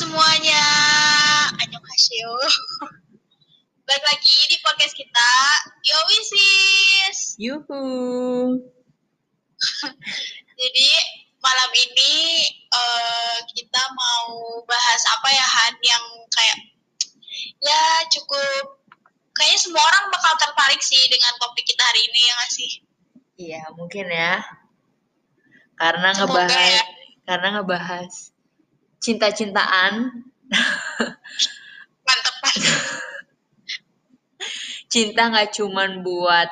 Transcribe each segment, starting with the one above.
semuanya, annyeonghaseyo. Balik lagi di podcast kita, Yo Wisis. Yuhu. Jadi malam ini eh, kita mau bahas apa ya Han yang kayak ya cukup kayaknya semua orang bakal tertarik sih dengan topik kita hari ini ya nggak sih? Iya, mungkin ya. Karena Semoga ngebahas ya. karena ngebahas cinta-cintaan. Mantep. Cinta nggak cuman buat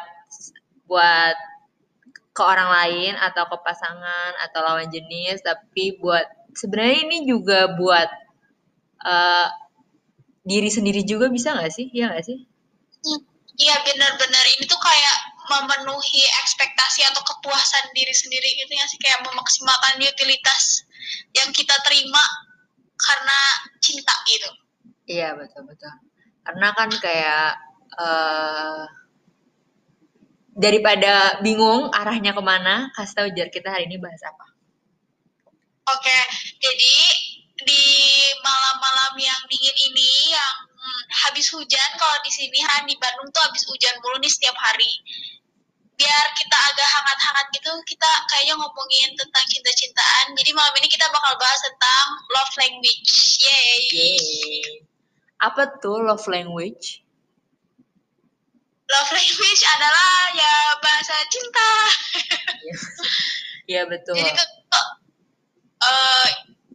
buat ke orang lain atau ke pasangan atau lawan jenis, tapi buat sebenarnya ini juga buat eh, diri sendiri juga bisa nggak sih? Iya nggak sih? Iya benar-benar ini tuh kayak memenuhi ekspektasi atau kepuasan diri sendiri gitu ya sih kayak memaksimalkan utilitas yang kita terima karena cinta gitu. Iya betul betul. Karena kan kayak eh daripada bingung arahnya ke mana, kasih tahu jar kita hari ini bahas apa. Oke, jadi di malam-malam yang dingin ini yang hmm, habis hujan kalau di sini Han di Bandung tuh habis hujan mulu nih setiap hari. Biar kita agak hangat-hangat gitu, kita kayaknya ngomongin tentang cinta-cintaan. Jadi malam ini kita bakal bahas tentang love language. Yay. Yeay. Apa tuh love language? Love language adalah ya bahasa cinta. Iya betul. Jadi itu tuh, eh,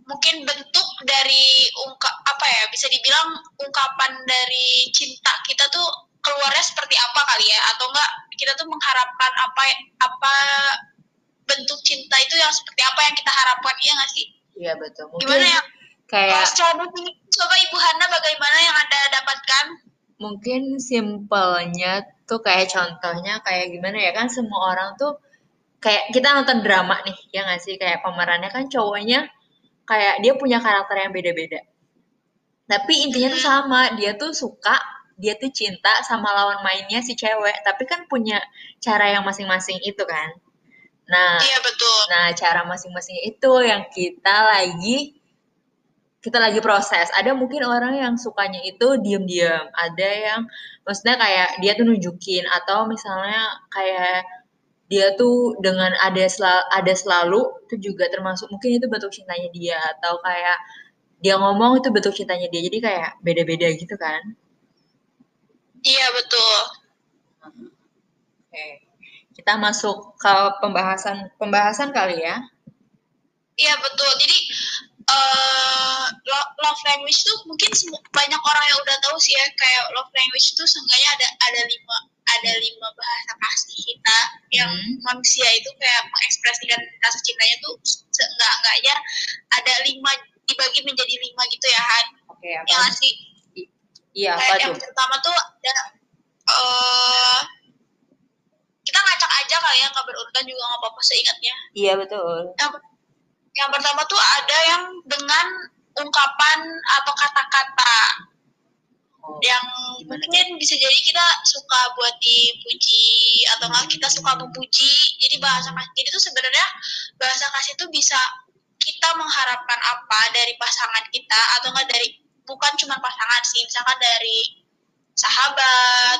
mungkin bentuk dari ungkap apa ya bisa dibilang ungkapan dari cinta kita tuh keluarnya seperti apa kali ya? Atau enggak kita tuh mengharapkan apa apa bentuk cinta itu yang seperti apa yang kita harapkan iya nggak sih? Iya betul. Mungkin gimana ya? kayak ini coba ibu Hana bagaimana yang anda dapatkan? Mungkin simpelnya tuh kayak contohnya kayak gimana ya? Kan semua orang tuh kayak kita nonton drama nih ya nggak sih? Kayak pemerannya kan cowoknya kayak dia punya karakter yang beda-beda. Tapi intinya tuh sama dia tuh suka dia tuh cinta sama lawan mainnya si cewek tapi kan punya cara yang masing-masing itu kan nah iya betul Nah, cara masing-masing itu yang kita lagi kita lagi proses. Ada mungkin orang yang sukanya itu diam-diam, ada yang maksudnya kayak dia tuh nunjukin atau misalnya kayak dia tuh dengan ada selalu, ada selalu itu juga termasuk mungkin itu bentuk cintanya dia atau kayak dia ngomong itu bentuk cintanya dia. Jadi kayak beda-beda gitu kan. Iya betul Oke. Kita masuk ke pembahasan pembahasan kali ya. Iya betul. Jadi lo- love language tuh mungkin banyak orang yang udah tahu sih ya kayak love language itu seenggaknya ada ada lima ada lima bahasa kasih kita yang Hmm. manusia itu kayak mengekspresikan rasa cintanya tuh seenggak enggaknya ada lima dibagi menjadi lima gitu ya Han. Oke, Ya apa? nggak sih? Iya, apa Kayak yang tuh? pertama tuh ada eh kita ngacak aja kali ya nggak berurutan juga nggak apa-apa seingatnya. Iya, betul. yang yang pertama tuh ada yang dengan ungkapan atau kata-kata Oh, yang gimana mungkin bisa jadi kita suka buat dipuji atau enggak kita suka memuji jadi bahasa kasih jadi tuh sebenarnya bahasa kasih itu bisa kita mengharapkan apa dari pasangan kita atau enggak dari bukan cuma pasangan sih misalkan dari sahabat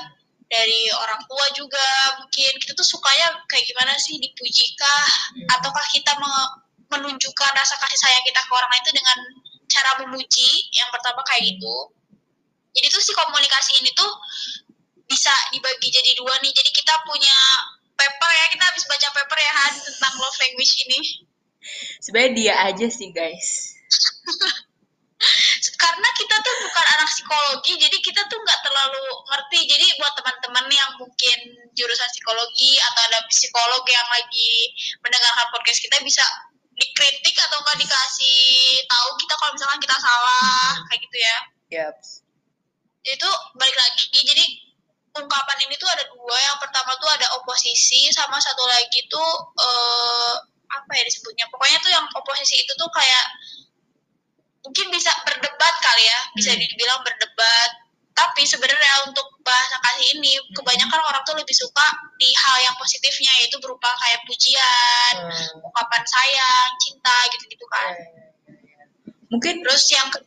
dari orang tua juga mungkin. Kita tuh sukanya kayak gimana sih dipuji kah Hmm. ataukah kita me- menunjukkan rasa kasih sayang kita ke orang lain itu dengan cara memuji? Yang pertama kayak gitu. Jadi tuh si komunikasi ini tuh bisa dibagi jadi dua nih. Jadi kita punya paper ya kita habis baca paper ya Han tentang love language ini. Sebenarnya dia aja sih, guys. karena kita tuh bukan anak psikologi jadi kita tuh nggak terlalu ngerti. Jadi buat teman-teman yang mungkin jurusan psikologi atau ada psikolog yang lagi mendengarkan podcast kita bisa dikritik atau nggak dikasih tahu kita kalau misalkan kita salah kayak gitu ya. Yap. itu balik lagi. Jadi ungkapan ini tuh ada dua. Yang pertama tuh ada oposisi sama satu lagi tuh eh, apa ya disebutnya? Pokoknya tuh yang oposisi itu tuh kayak mungkin bisa berdebat kali ya bisa Hmm. dibilang berdebat tapi sebenarnya untuk bahasa kasih ini kebanyakan orang tuh lebih suka di hal yang positifnya yaitu berupa kayak pujian Hmm. ungkapan sayang cinta gitu-gitu kan mungkin terus yang ke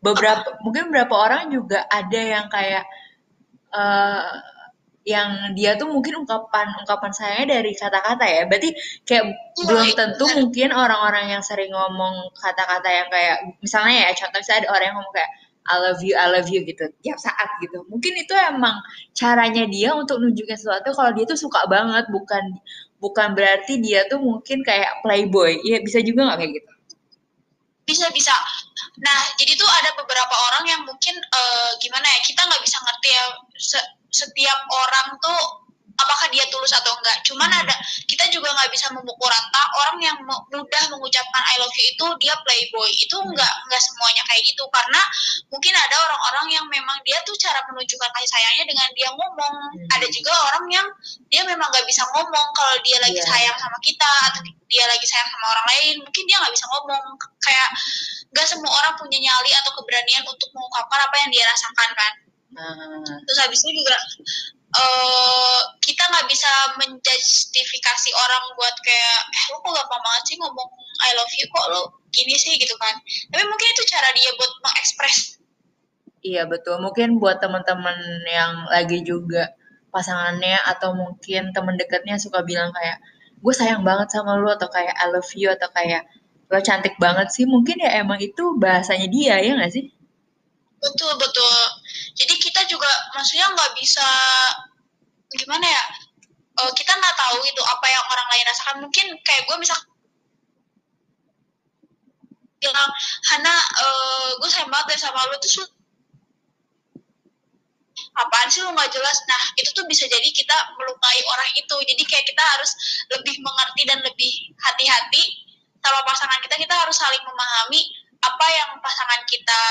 beberapa mungkin beberapa orang juga ada yang kayak eh yang dia tuh mungkin ungkapan ungkapan saya dari kata-kata ya. Berarti kayak Iya, belum tentu benar. mungkin orang-orang yang sering ngomong kata-kata yang kayak misalnya ya contoh misalnya ada orang yang ngomong kayak I love you, I love you gitu tiap saat gitu. Mungkin itu emang caranya dia untuk nunjukin sesuatu kalau dia tuh suka banget, bukan bukan berarti dia tuh mungkin kayak playboy. Iya bisa juga nggak kayak gitu? bisa bisa nah jadi tuh ada beberapa orang yang mungkin eh, gimana ya kita nggak bisa ngerti ya setiap orang tuh apakah dia tulus atau enggak cuman Hmm. ada kita juga nggak bisa memukul rata orang yang mu- mudah mengucapkan I love you itu dia playboy itu Hmm. enggak enggak semuanya kayak gitu karena mungkin ada orang-orang yang memang dia tuh cara menunjukkan kasih sayangnya dengan dia ngomong Hmm. ada juga orang yang dia memang nggak bisa ngomong kalau dia lagi Iya. sayang sama kita atau dia lagi sayang sama orang lain mungkin dia nggak bisa ngomong kayak nggak semua orang punya nyali atau keberanian untuk mengungkapkan apa yang dia rasakan kan Nah, terus habis itu juga eh kita nggak bisa menjustifikasi orang buat kayak eh lo kok gampang banget sih ngomong I love you kok lo gini sih gitu kan tapi mungkin itu cara dia buat mengekspres Iya betul. Mungkin buat teman-teman yang lagi juga pasangannya atau mungkin teman dekatnya suka bilang kayak gue sayang banget sama lu atau kayak I love you atau kayak lo cantik banget sih. Mungkin ya emang itu bahasanya dia ya nggak sih? betul betul jadi kita juga maksudnya nggak bisa gimana ya eh, kita nggak tahu itu apa yang orang lain rasakan. Mungkin kayak gue misal bilang Hana eh, gue sayang banget deh sama terus lu apaan sih lu nggak jelas? Nah itu tuh bisa jadi kita melukai orang itu. Jadi kayak kita harus lebih mengerti dan lebih hati-hati sama pasangan kita. Kita harus saling memahami apa yang pasangan kita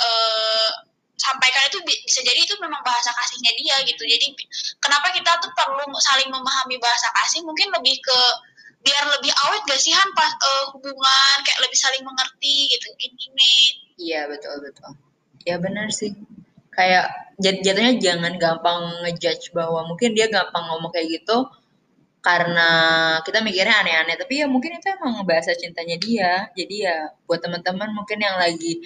eh, sampaikan itu bi- bisa jadi itu memang bahasa kasihnya dia gitu. Jadi kenapa kita tuh perlu saling memahami bahasa kasih? Mungkin lebih ke biar lebih awet gak sih Han pas eh, hubungan kayak lebih saling mengerti gitu intimate. Iya betul betul. Ya benar sih. Kayak jat- jatuhnya jangan gampang ngejudge bahwa mungkin dia gampang ngomong kayak gitu karena kita mikirnya aneh-aneh. Tapi ya mungkin itu emang bahasa cintanya dia. Jadi ya buat teman-teman mungkin yang lagi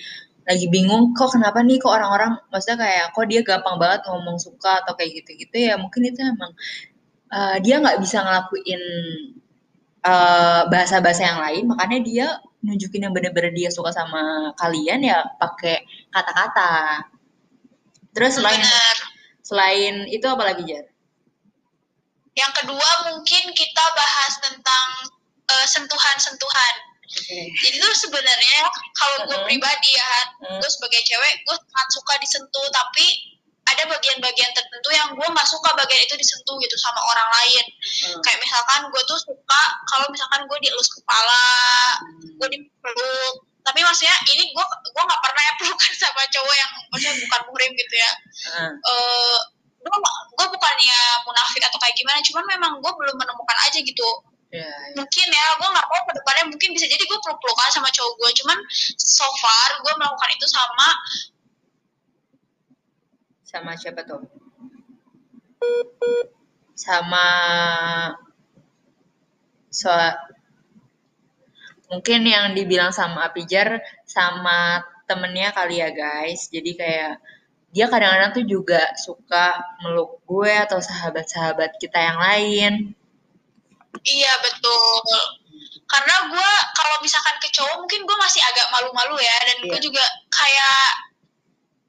lagi bingung kok kenapa nih kok orang-orang? Maksudnya kayak kok dia gampang banget ngomong suka atau kayak gitu-gitu? Ya mungkin itu emang eh, dia nggak bisa ngelakuin eh, bahasa-bahasa yang lain. Makanya dia nunjukin yang bener-bener dia suka sama kalian ya pakai kata-kata. Terus selain benar selain itu apa lagi Jar? Yang kedua mungkin kita bahas tentang eh, sentuhan-sentuhan. Jadi tuh sebenarnya kalau gue pribadi ya, gue sebagai cewek gue sangat suka disentuh, tapi ada bagian-bagian tertentu yang gue nggak suka bagian itu disentuh gitu sama orang lain. Hmm. Kayak misalkan gue tuh suka kalau misalkan gue dielus kepala, gue dipeluk. Tapi maksudnya ini gue gue nggak pernah ya pelukan sama cowok yang maksudnya bukan muhrim gitu ya. Eh gue gue bukannya munafik atau kayak gimana cuman memang gue belum menemukan aja gitu ya, ya. mungkin ya gue nggak tahu ke depannya mungkin bisa jadi gue peluk pelukan sama cowok gue cuman so far gue melakukan itu sama sama siapa tuh? Sama so mungkin yang dibilang sama Apijar sama temennya kali ya guys. Jadi kayak dia kadang-kadang tuh juga suka meluk gue atau sahabat-sahabat kita yang lain. Iya betul. Karena gue kalau misalkan ke cowok mungkin gue masih agak malu-malu ya. Dan gue Iya. juga kayak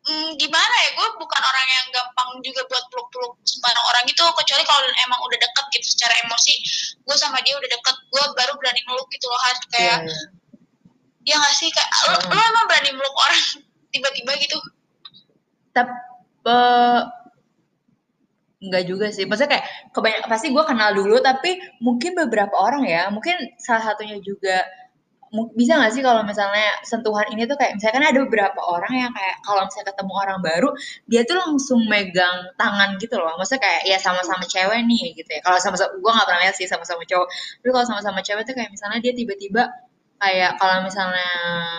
hmm, gimana ya gue bukan orang yang gampang juga buat peluk-peluk sembarang orang gitu. Kecuali kalau emang udah deket gitu secara emosi gue sama dia udah deket gue baru berani meluk gitu loh kayak Iya, iya. ya nggak sih kayak lo, lo emang berani meluk orang tiba-tiba gitu? Tapi enggak juga sih. Maksudnya kayak kebanyakan pasti gue kenal dulu tapi mungkin beberapa orang ya, mungkin salah satunya juga bisa nggak sih kalau misalnya sentuhan ini tuh kayak misalkan ada beberapa orang yang kayak kalau misalnya ketemu orang baru dia tuh langsung megang tangan gitu loh. Maksudnya kayak ya sama-sama cewek nih gitu ya. Kalau sama-sama gue nggak pernah lihat sih sama-sama cowok. Tapi kalau sama-sama cewek tuh kayak misalnya dia tiba-tiba kayak kalau misalnya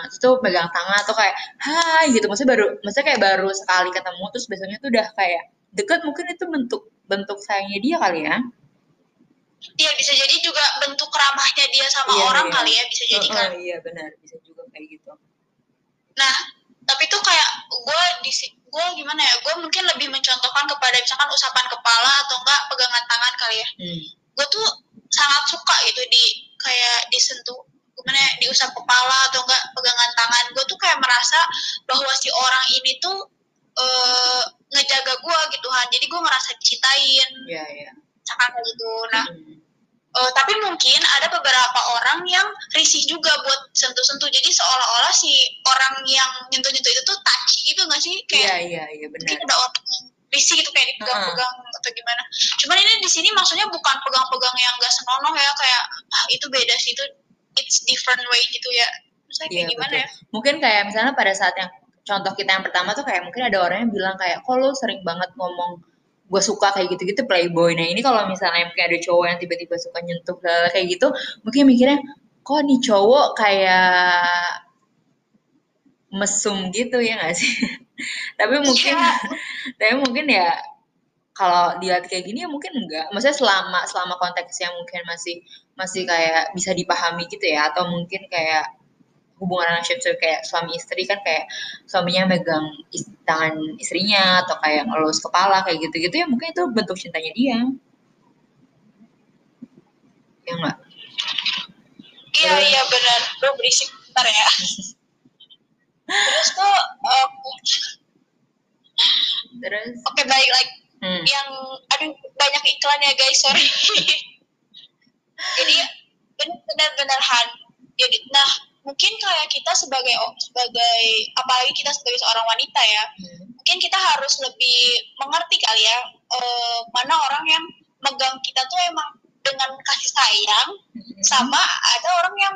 itu pegang tangan atau kayak hai gitu. Maksudnya baru maksudnya kayak baru sekali ketemu terus besoknya tuh udah kayak deket mungkin itu bentuk bentuk sayangnya dia kali ya? Iya bisa jadi juga bentuk ramahnya dia sama Iya, orang iya. kali ya bisa jadi kan. iya benar. Bisa juga kayak gitu. Nah tapi tuh kayak gue di gue gimana ya gue mungkin lebih mencontohkan kepada misalkan usapan kepala atau enggak pegangan tangan kali ya. Hmm. gue tuh sangat suka gitu di kayak disentuh gimana ya, diusap kepala atau enggak pegangan tangan. Gue tuh kayak merasa bahwa si orang ini tuh eh, ngejaga gue gitu Han jadi gue ngerasa dicintain Iya, iya. misalkan kayak gitu nah Hmm. eh, tapi mungkin ada beberapa orang yang risih juga buat sentuh-sentuh jadi seolah-olah si orang yang nyentuh-nyentuh itu tuh touchy gitu nggak sih Iya, kayak iya, iya benar. mungkin ada orang risih gitu kayak dipegang-pegang atau gimana. Cuman ini di sini maksudnya bukan pegang-pegang yang gak senonoh ya kayak ah, itu beda sih itu it's different way gitu ya. Iya, gimana betul. ya? Mungkin kayak misalnya pada saat yang contoh kita yang pertama tuh kayak mungkin ada orang yang bilang kayak kok lu sering banget ngomong gue suka kayak gitu-gitu playboy. Nah ini kalau misalnya mungkin ada cowok yang tiba-tiba suka nyentuh kayak gitu, mungkin mikirnya kok nih cowok kayak mesum gitu ya gak sih? tapi mungkin, Iya. tapi mungkin ya kalau dilihat kayak gini ya mungkin enggak. Maksudnya selama selama konteksnya mungkin masih masih kayak bisa dipahami gitu ya atau mungkin kayak hubungan relationship kayak suami istri kan kayak suaminya megang is- tangan istrinya atau kayak ngelus kepala kayak gitu-gitu ya mungkin itu bentuk cintanya dia. Ya enggak? Iya iya benar. Lu berisik bentar ya. Terus tuh em, Terus oke balik lagi hmm. yang aduh banyak iklan ya guys sorry. Jadi benar-benar Han. Jadi nah mungkin kayak kita sebagai sebagai apalagi kita sebagai seorang wanita ya Hmm. mungkin kita harus lebih mengerti kali ya eh, mana orang yang megang kita tuh emang dengan kasih sayang Hmm. sama ada orang yang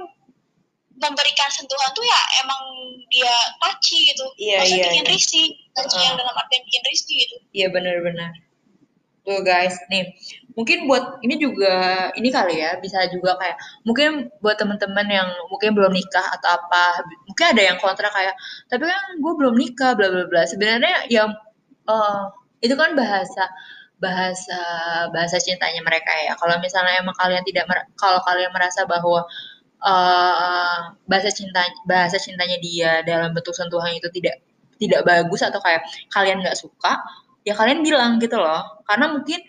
memberikan sentuhan tuh ya emang dia touchy gitu Iya, maksudnya iya, bikin iya. risih touchy Heeh. yang dalam artian bikin risih gitu Iya benar-benar. Tuh guys, nih mungkin buat ini juga ini kali ya bisa juga kayak mungkin buat teman-teman yang mungkin belum nikah atau apa mungkin ada yang kontra kayak tapi kan gue belum nikah bla bla bla. Sebenarnya yang eh, itu kan bahasa bahasa bahasa cintanya mereka ya. Kalau misalnya emang kalian tidak kalau kalian merasa bahwa eh, bahasa cinta bahasa cintanya dia dalam bentuk sentuhan itu tidak tidak bagus atau kayak kalian nggak suka ya kalian bilang gitu loh. Karena mungkin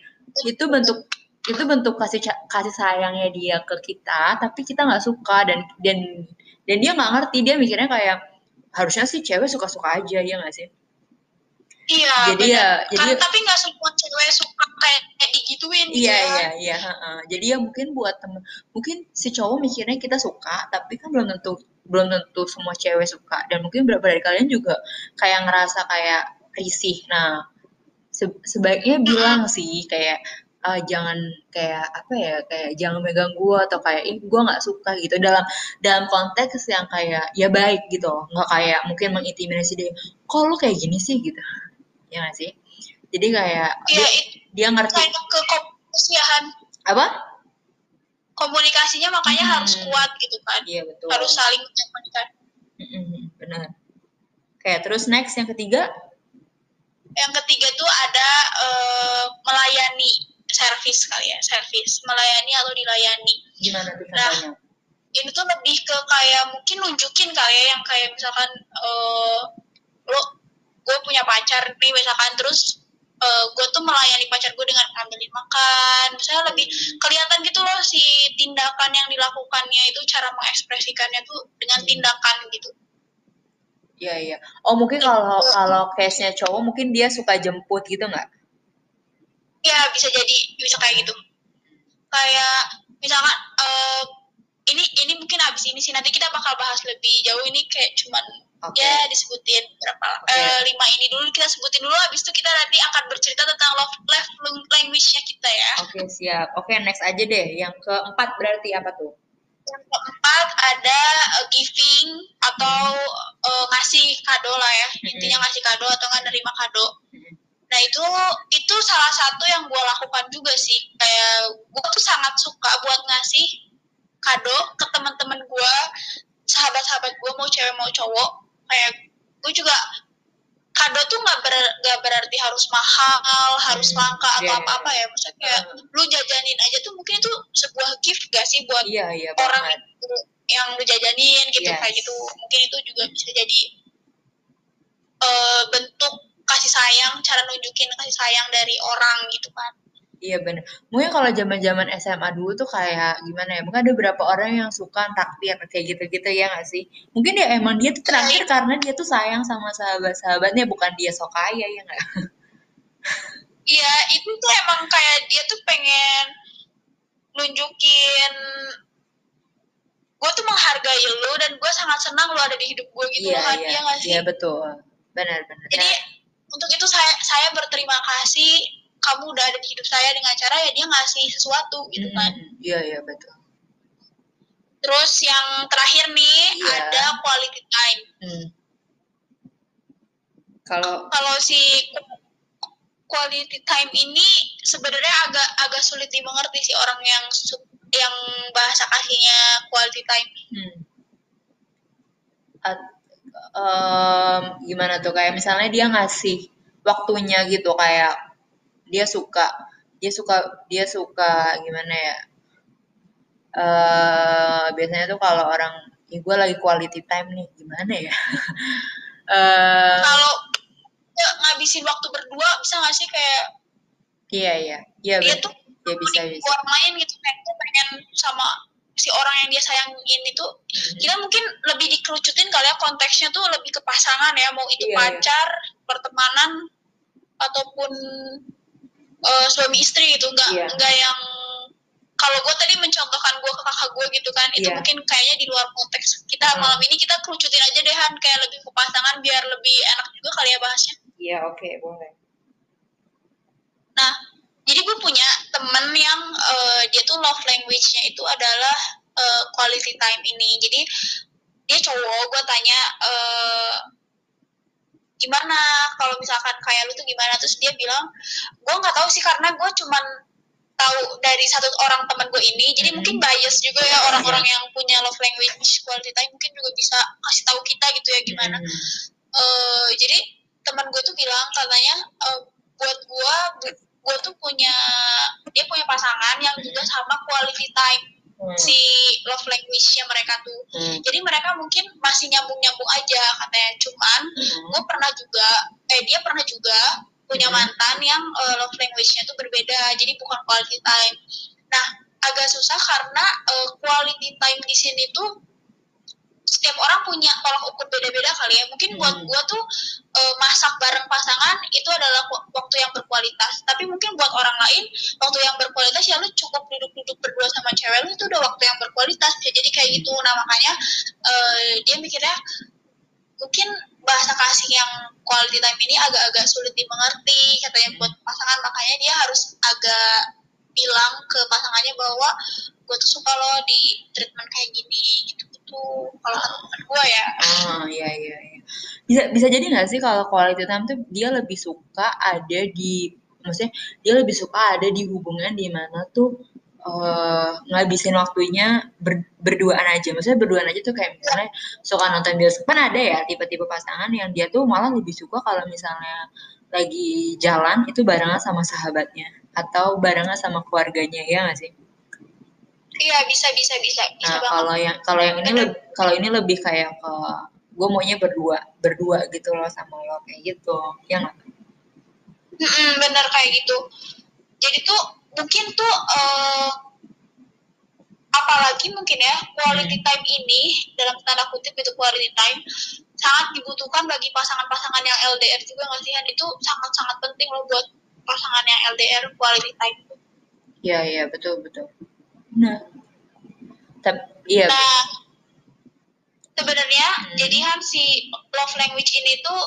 itu bentuk itu bentuk kasih kasih sayangnya dia ke kita tapi kita nggak suka dan dan dan dia nggak ngerti dia mikirnya kayak harusnya sih cewek suka-suka aja ya nggak sih iya Jadi benar. ya, Kan- jadi- tapi nggak semua cewek suka kayak, kayak digituin gitu Iya ya. iya iya. heeh. Jadi ya mungkin buat temen, mungkin si cowok mikirnya kita suka, tapi kan belum tentu belum tentu semua cewek suka. Dan mungkin beberapa dari kalian juga kayak ngerasa kayak risih. Nah sebaiknya bilang sih kayak eh, jangan kayak apa ya kayak jangan megang gua atau kayak ih gua nggak suka gitu. Dalam dalam konteks yang kayak ya baik gitu nggak kayak mungkin mengintimidasi dia kok lu kayak gini sih? gitu. Ya nggak sih? Jadi kayak Iya, dia, dia ngerti kayak ke komunikasi ya, apa? Komunikasinya makanya Hmm. harus kuat gitu kan. Iya betul. harus saling menyampaikan Mm-mm, benar. Oke, terus next yang ketiga, yang ketiga tuh ada eh, melayani servis kali ya servis melayani atau dilayani gimana tuh Nah. ini tuh lebih ke kayak mungkin nunjukin kali ya yang kayak misalkan eh lo gue punya pacar nih misalkan terus eh gue tuh melayani pacar gue dengan ambilin makan misalnya lebih kelihatan gitu loh si tindakan yang dilakukannya itu cara mengekspresikannya tuh dengan Hmm. tindakan gitu Iya iya. Oh mungkin kalau kalau case-nya cowok mungkin dia suka jemput gitu nggak? ya bisa jadi bisa kayak gitu kayak misalkan eh ini ini mungkin abis ini sih nanti kita bakal bahas lebih jauh ini kayak cuman Oke. ya disebutin berapa Oke. eh, lima ini dulu kita sebutin dulu abis itu kita nanti akan bercerita tentang love, love language-nya kita ya Oke siap. Oke next aja deh. Yang keempat berarti apa tuh? Yang keempat ada eh, giving atau eh, ngasih kado lah ya intinya ngasih kado atau nggak nerima kado. Nah itu itu salah satu yang gue lakukan juga sih. Kayak gue tuh sangat suka buat ngasih kado ke teman-teman gue, sahabat-sahabat gue mau cewek mau cowok. Kayak gue juga kado tuh nggak ber, nggak berarti harus mahal, harus Hmm, langka atau iya, apa-apa ya. Maksudnya kayak Hmm. lu jajanin aja tuh mungkin itu sebuah gift gak sih buat Iya iya orang banget. itu yang lu jajanin gitu Yes. kayak gitu. Mungkin itu juga bisa jadi uh, bentuk kasih sayang cara nunjukin kasih sayang dari orang gitu kan Iya bener. Mungkin kalau zaman-zaman SMA dulu tuh kayak gimana ya? Mungkin ada beberapa orang yang suka takdir kayak gitu-gitu ya gak sih? Mungkin ya emang dia tuh terakhir karena dia tuh sayang sama sahabat-sahabatnya bukan dia sok kaya ya nggak? Iya itu tuh emang kayak dia tuh pengen nunjukin gue tuh menghargai lo dan gue sangat senang lo ada di hidup gue gitu iya, kan iya, iya gak sih? Iya betul. Benar benar. Jadi untuk itu saya saya berterima kasih kamu udah ada di hidup saya dengan cara ya dia ngasih sesuatu gitu kan iya iya betul terus yang terakhir nih yeah. ada quality time hmm. kalau kalau si quality time ini sebenarnya agak agak sulit dimengerti sih orang yang yang bahasa kasihnya quality time hmm. At, um, gimana tuh kayak misalnya dia ngasih waktunya gitu kayak dia suka dia suka dia suka gimana ya uh, biasanya tuh kalau orang ya gue lagi quality time nih gimana ya uh, kalau ya, ngabisin waktu berdua bisa gak sih kayak iya iya iya dia tuh ya bisa bisa orang lain gitu kayak tuh pengen sama si orang yang dia sayangin itu hmm. kita mungkin lebih dikerucutin kali ya konteksnya tuh lebih ke pasangan ya mau itu iya, iya. pacar iya. pertemanan ataupun uh, suami istri gitu nggak yeah. nggak yang kalau gue tadi mencontohkan gue ke kakak gue gitu kan itu yeah. mungkin kayaknya di luar konteks kita uh. malam ini kita kerucutin aja deh Han kayak lebih ke pasangan biar lebih enak juga kali ya bahasnya iya yeah, oke okay, boleh nah jadi gue punya temen yang uh, dia tuh love language-nya itu adalah uh, quality time ini jadi dia cowok gue tanya uh, gimana? Kalau misalkan kayak lu tuh gimana? Terus dia bilang gue nggak tahu sih karena gue cuman tahu dari satu orang teman gue ini. Jadi hmm. mungkin bias juga ya orang-orang yang punya love language quality time mungkin juga bisa kasih tahu kita gitu ya gimana. Hmm. uh, jadi teman gue tuh bilang katanya uh, buat gue gue tuh punya dia punya pasangan yang juga sama quality time hmm. si love language-nya mereka tuh. Hmm. Jadi mereka mungkin masih nyambung-nyambung aja katanya. Cuman hmm. gue pernah juga, eh dia pernah juga punya hmm. mantan yang uh, love language-nya tuh berbeda. Jadi bukan quality time. Nah agak susah karena uh, quality time di sini tuh setiap orang punya tolak ukur beda-beda kali ya. Mungkin hmm. buat gue tuh e, masak bareng pasangan itu adalah waktu yang berkualitas. Tapi mungkin buat orang lain waktu yang berkualitas ya lu cukup duduk-duduk berdua sama cewek lu itu udah waktu yang berkualitas. Ya, jadi kayak gitu. Nah makanya e, dia mikirnya mungkin bahasa kasih yang quality time ini agak-agak sulit dimengerti katanya buat pasangan makanya dia harus agak bilang ke pasangannya bahwa gue tuh suka lo di treatment kayak gini gitu gitu kalau teman gue ya. Oh iya iya iya. Bisa bisa jadi nggak sih kalau quality time tuh dia lebih suka ada di maksudnya dia lebih suka ada di hubungan di mana tuh uh, ngabisin waktunya ber, berduaan aja. Maksudnya berduaan aja tuh kayak misalnya suka nonton bioskop. Kan ada ya tipe-tipe pasangan yang dia tuh malah lebih suka kalau misalnya lagi jalan itu barengan sama sahabatnya atau barengan sama keluarganya ya nggak sih Iya bisa bisa bisa. bisa nah kalau yang kalau yang ini lebih kalau ini lebih kayak ke gue maunya berdua berdua gitu loh sama lo kayak gitu ya nggak? Mm-mm, bener kayak gitu. Jadi tuh mungkin tuh uh, apalagi mungkin ya quality hmm. time ini dalam tanda kutip itu quality time sangat dibutuhkan bagi pasangan-pasangan yang LDR juga nggak sih itu sangat-sangat penting loh buat pasangan yang LDR quality time. Iya iya betul betul. Nah, tapi iya. Nah, sebenarnya hmm. jadi kan si love language ini tuh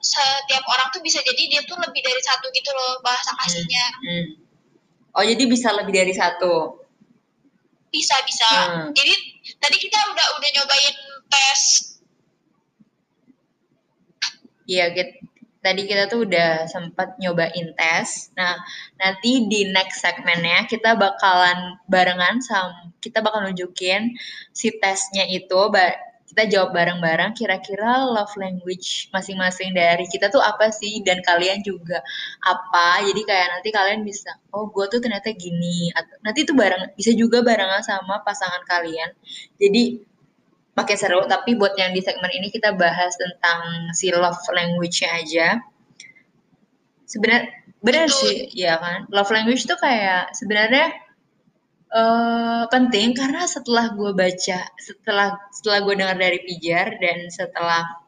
setiap orang tuh bisa jadi dia tuh lebih dari satu gitu loh bahasa kasihnya. Hmm. Hmm. Oh jadi bisa lebih dari satu? Bisa bisa. Hmm. Jadi tadi kita udah udah nyobain tes. Iya, gitu tadi kita tuh udah sempat nyobain tes. Nah, nanti di next segmennya kita bakalan barengan sama kita bakal nunjukin si tesnya itu kita jawab bareng-bareng kira-kira love language masing-masing dari kita tuh apa sih dan kalian juga apa jadi kayak nanti kalian bisa oh gue tuh ternyata gini nanti tuh bareng bisa juga barengan sama pasangan kalian jadi makin seru tapi buat yang di segmen ini kita bahas tentang si love language-nya aja. Sebenarnya benar sih ya kan? Love language tuh kayak sebenarnya uh, penting karena setelah gue baca setelah setelah gue dengar dari pijar dan setelah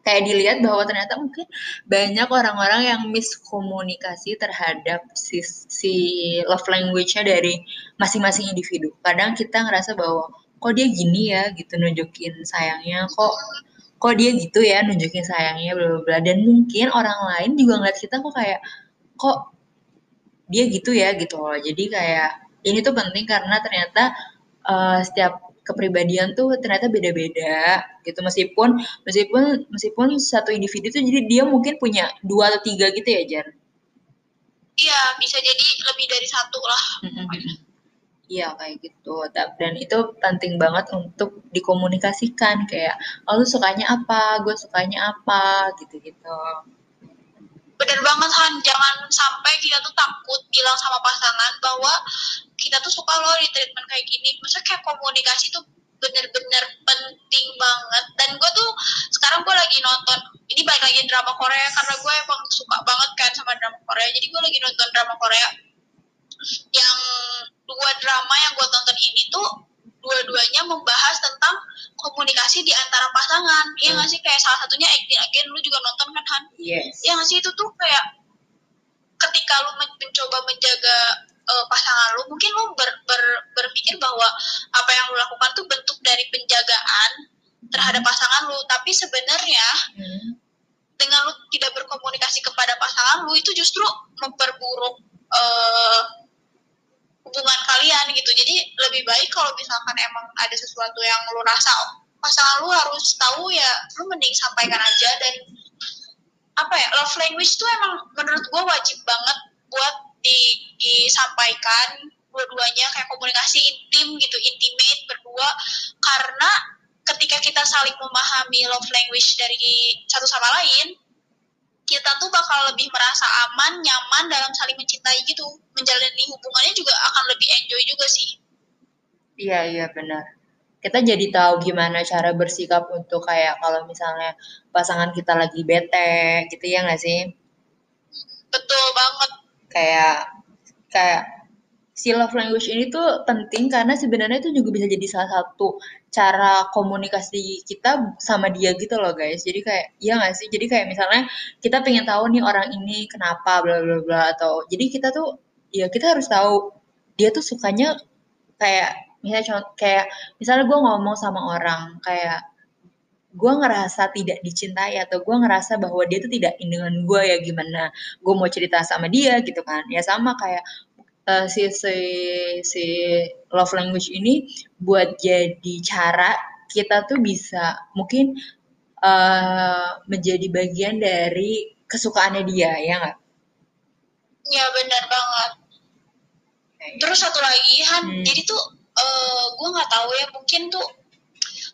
kayak dilihat bahwa ternyata mungkin banyak orang-orang yang miskomunikasi terhadap si, si love language-nya dari masing-masing individu. Kadang kita ngerasa bahwa kok dia gini ya gitu nunjukin sayangnya, kok kok dia gitu ya nunjukin sayangnya bla bla dan mungkin orang lain juga ngeliat kita kok kayak kok dia gitu ya gitu loh. Jadi kayak ini tuh penting karena ternyata uh, setiap kepribadian tuh ternyata beda-beda gitu. Meskipun meskipun meskipun satu individu tuh jadi dia mungkin punya dua atau tiga gitu ya Jan iya bisa jadi lebih dari satu lah Iya kayak gitu. Dan itu penting banget untuk dikomunikasikan kayak oh lu sukanya apa? Gue sukanya apa? gitu gitu bener banget Han. Jangan sampai kita tuh takut bilang sama pasangan bahwa kita tuh suka loh di treatment kayak gini. Maksudnya kayak komunikasi tuh bener-bener penting banget. Dan gue tuh sekarang gue lagi nonton ini balik lagi drama Korea karena gue emang suka banget kan sama drama Korea. Jadi gue lagi nonton drama Korea yang dua drama yang gue tonton ini tuh dua-duanya membahas tentang komunikasi di antara pasangan. Iya nggak sih kayak salah satunya acting again lu juga nonton kan Han? Yes. Iya nggak sih itu tuh kayak ketika lu mencoba menjaga uh, pasangan lu, mungkin lu ber, ber, berpikir bahwa apa yang lu lakukan tuh bentuk dari penjagaan terhadap pasangan lu, tapi sebenarnya hmm. dengan lu tidak berkomunikasi kepada pasangan lu itu justru memperburuk uh, hubungan kalian gitu. Jadi lebih baik kalau misalkan emang ada sesuatu yang lu rasa pasangan lu harus tahu ya lu mending sampaikan aja. Dan apa ya love language tuh emang menurut gue wajib banget buat di, disampaikan dua-duanya kayak komunikasi intim gitu intimate berdua. Karena ketika kita saling memahami love language dari satu sama lain kita tuh bakal lebih merasa aman, nyaman dalam saling mencintai gitu. Menjalani hubungannya juga akan lebih enjoy juga sih. Iya, iya benar. Kita jadi tahu gimana cara bersikap untuk kayak kalau misalnya pasangan kita lagi bete gitu ya nggak sih? Betul banget. Kayak kayak si love language ini tuh penting karena sebenarnya itu juga bisa jadi salah satu cara komunikasi kita sama dia gitu loh guys. Jadi kayak iya gak sih? Jadi kayak misalnya kita pengen tahu nih orang ini kenapa bla bla bla atau jadi kita tuh ya kita harus tahu dia tuh sukanya kayak misalnya kayak misalnya gue ngomong sama orang kayak gue ngerasa tidak dicintai atau gue ngerasa bahwa dia tuh tidak dengan gue ya gimana gue mau cerita sama dia gitu kan ya sama kayak uh, si si si love language ini buat jadi cara kita tuh bisa mungkin uh, menjadi bagian dari kesukaannya dia ya nggak? Ya benar banget. Okay. Terus satu lagi Han, hmm. jadi tuh uh, gue nggak tahu ya mungkin tuh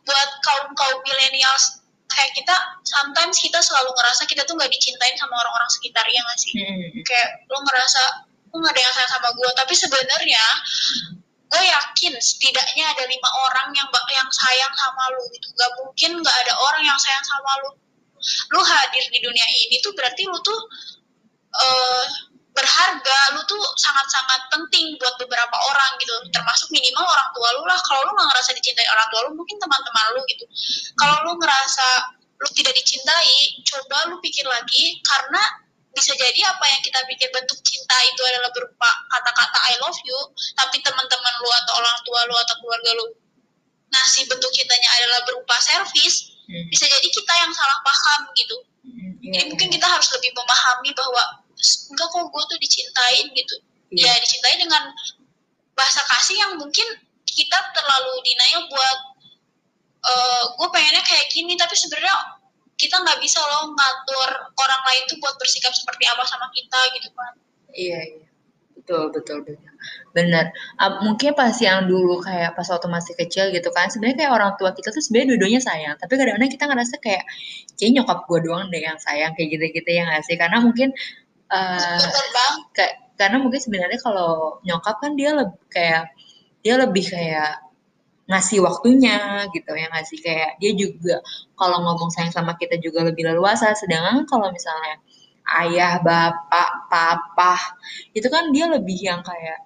buat kaum kaum milenials kayak kita sometimes kita selalu ngerasa kita tuh nggak dicintain sama orang-orang sekitar ya nggak sih? Hmm. Kayak lo ngerasa nggak ada yang sayang sama gue tapi sebenarnya gue yakin setidaknya ada lima orang yang yang sayang sama lu gitu. Gak mungkin nggak ada orang yang sayang sama lu. Lu hadir di dunia ini tuh berarti lu tuh uh, berharga. Lu tuh sangat-sangat penting buat beberapa orang gitu. Termasuk minimal orang tua lu lah. Kalau lu nggak ngerasa dicintai orang tua lu mungkin teman-teman lu gitu. Kalau lu ngerasa lu tidak dicintai coba lu pikir lagi. Karena bisa jadi apa yang kita pikir bentuk cinta itu adalah berupa kata-kata I love you, tapi teman-teman lu atau orang tua lu atau keluarga lu ngasih bentuk cintanya adalah berupa servis, hmm. bisa jadi kita yang salah paham gitu. Hmm, iya, jadi iya. mungkin kita harus lebih memahami bahwa enggak kok gue tuh dicintain gitu. Iya. Ya dicintai dengan bahasa kasih yang mungkin kita terlalu denial buat uh, gue pengennya kayak gini tapi sebenarnya kita nggak bisa loh ngatur orang lain tuh buat bersikap seperti apa sama kita gitu kan. Iya iya. Betul betul betul. Benar. Uh, mungkin pas yang dulu kayak pas waktu masih kecil gitu kan sebenarnya kayak orang tua kita tuh sebenarnya dua-duanya sayang. Tapi kadang-kadang kita ngerasa kayak kayak nyokap gue doang deh yang sayang kayak gitu-gitu ya nggak sih? Karena mungkin uh, kayak karena mungkin sebenarnya kalau nyokap kan dia lebih kayak dia lebih kayak ngasih waktunya gitu ya ngasih kayak dia juga kalau ngomong sayang sama kita juga lebih leluasa. Sedangkan kalau misalnya ayah bapak papa itu kan dia lebih yang kayak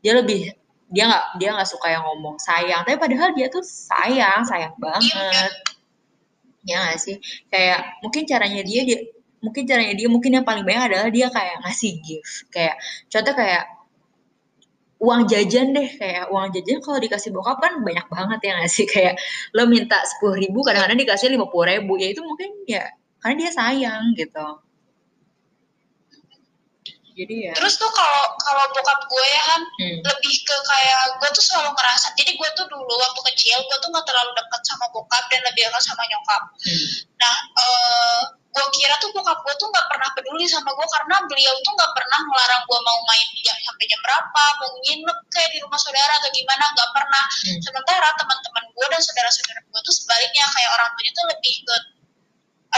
dia lebih dia nggak dia nggak suka yang ngomong sayang. Tapi padahal dia tuh sayang sayang banget. Ya gak sih? Kayak mungkin caranya dia dia mungkin caranya dia mungkin yang paling banyak adalah dia kayak ngasih gift. Kayak contoh kayak uang jajan deh kayak uang jajan kalau dikasih bokap kan banyak banget ya nggak sih kayak lo minta sepuluh ribu kadang-kadang dikasih lima puluh ribu ya itu mungkin ya karena dia sayang gitu jadi ya terus tuh kalau kalau bokap gue ya kan hmm. lebih ke kayak gue tuh selalu ngerasa jadi gue tuh dulu waktu kecil gue tuh nggak terlalu dekat sama bokap dan lebih dekat sama nyokap hmm. nah uh, gue kira tuh bokap gue tuh nggak pernah peduli sama gue karena beliau tuh nggak pernah melarang gue mau main jam sampai jam berapa mau nginep kayak di rumah saudara atau gimana nggak pernah hmm. sementara teman-teman gue dan saudara-saudara gue tuh sebaliknya kayak orang tuanya tuh lebih ke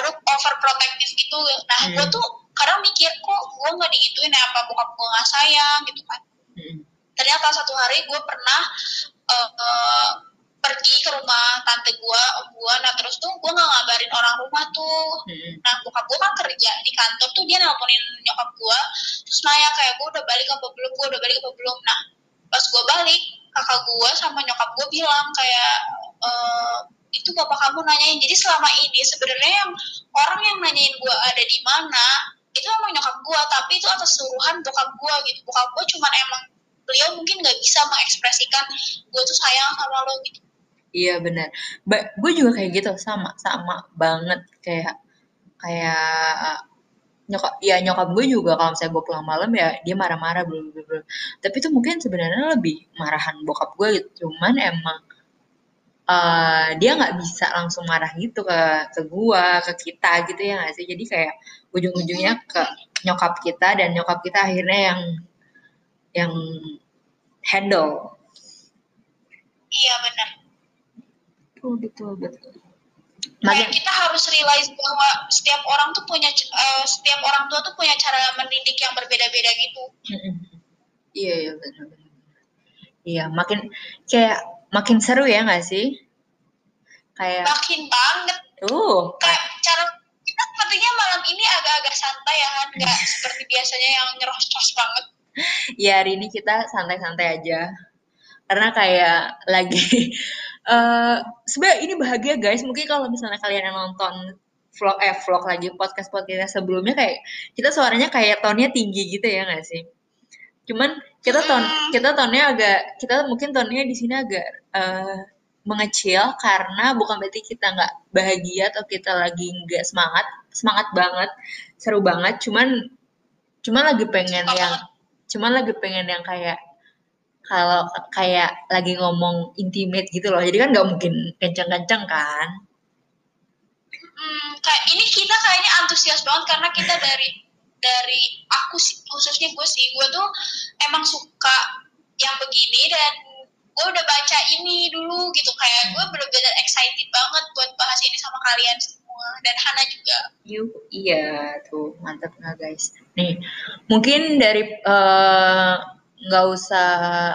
aduh overprotective gitu nah hmm. gue tuh kadang mikir kok gue nggak digituin ya apa bokap gue nggak sayang gitu kan hmm. ternyata satu hari gue pernah uh, uh, pergi ke rumah tante gue om gue nah terus tuh gue nggak ngabarin orang rumah tuh. Hmm. nah bokap gue kan kerja di kantor tuh dia nelponin nyokap gue terus nanya kayak gue udah balik apa belum? Gue udah balik apa belum? Nah pas gue balik kakak gue sama nyokap gue bilang kayak uh, itu bapak kamu nanyain. Jadi selama ini sebenarnya yang orang yang nanyain gue ada di mana itu emang nyokap gue tapi itu atas suruhan bokap gue gitu. Bokap gue cuman emang beliau mungkin nggak bisa mengekspresikan gue tuh sayang sama lo gitu iya benar. Ba gue juga kayak gitu sama sama banget. Kayak kayak nyokap ya nyokap gue juga kalau misalnya gue pulang malam ya dia marah-marah belum tapi itu mungkin sebenarnya lebih marahan bokap gue gitu. Cuman emang uh, dia nggak bisa langsung marah gitu ke ke gua ke kita gitu ya nggak sih? Jadi kayak ujung-ujungnya ke nyokap kita dan nyokap kita akhirnya yang yang handle. Iya benar. Betul betul betul. Makin kita harus realize bahwa setiap orang tuh punya uh, setiap orang tua tuh punya cara mendidik yang berbeda-beda gitu. Iya iya benar benar. Iya makin kayak makin seru ya nggak sih? Kayak makin banget. Tuh. Kayak cara kita sepertinya malam ini agak-agak santai ya kan, nggak seperti biasanya yang nyerocos banget. Ya hari ini kita santai-santai aja. Karena kayak lagi uh, sebenarnya ini bahagia guys. Mungkin kalau misalnya kalian yang nonton vlog eh vlog lagi podcast podcast sebelumnya kayak kita suaranya kayak tonnya tinggi gitu ya nggak sih? Cuman kita ton kita tonnya agak kita mungkin tonnya di sini agak uh, mengecil karena bukan berarti kita nggak bahagia atau kita lagi nggak semangat semangat banget seru banget cuman cuman lagi pengen yang cuman lagi pengen yang kayak kalau kayak lagi ngomong intimate gitu loh. Jadi kan nggak mungkin kencang-kencang kan? Hmm, kayak ini kita kayaknya antusias banget karena kita dari dari aku sih khususnya gue sih gue tuh emang suka yang begini dan gue udah baca ini dulu gitu. Kayak gue bener-bener excited banget buat bahas ini sama kalian semua. Dan Hana juga. Yuk, iya tuh mantap nggak guys. Nih mungkin dari eh, nggak usah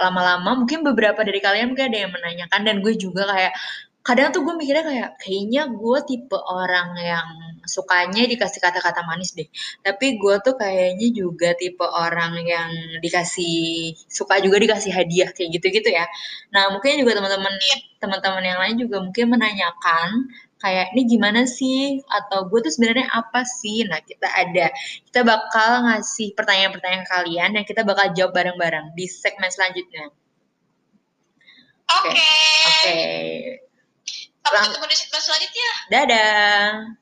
lama-lama mungkin beberapa dari kalian mungkin ada yang menanyakan dan gue juga kayak kadang tuh gue mikirnya kayak kayaknya gue tipe orang yang sukanya dikasih kata-kata manis deh. Tapi gue tuh kayaknya juga tipe orang yang dikasih suka juga dikasih hadiah kayak gitu-gitu ya. Nah mungkin juga teman-teman teman-teman yang lain juga mungkin menanyakan kayak ini gimana sih atau gue tuh sebenarnya apa sih? Nah kita ada kita bakal ngasih pertanyaan-pertanyaan kalian dan kita bakal jawab bareng-bareng di segmen selanjutnya. Oke. Okay. Oke. Okay. Sampai ketemu di segmen selanjutnya. Dadah.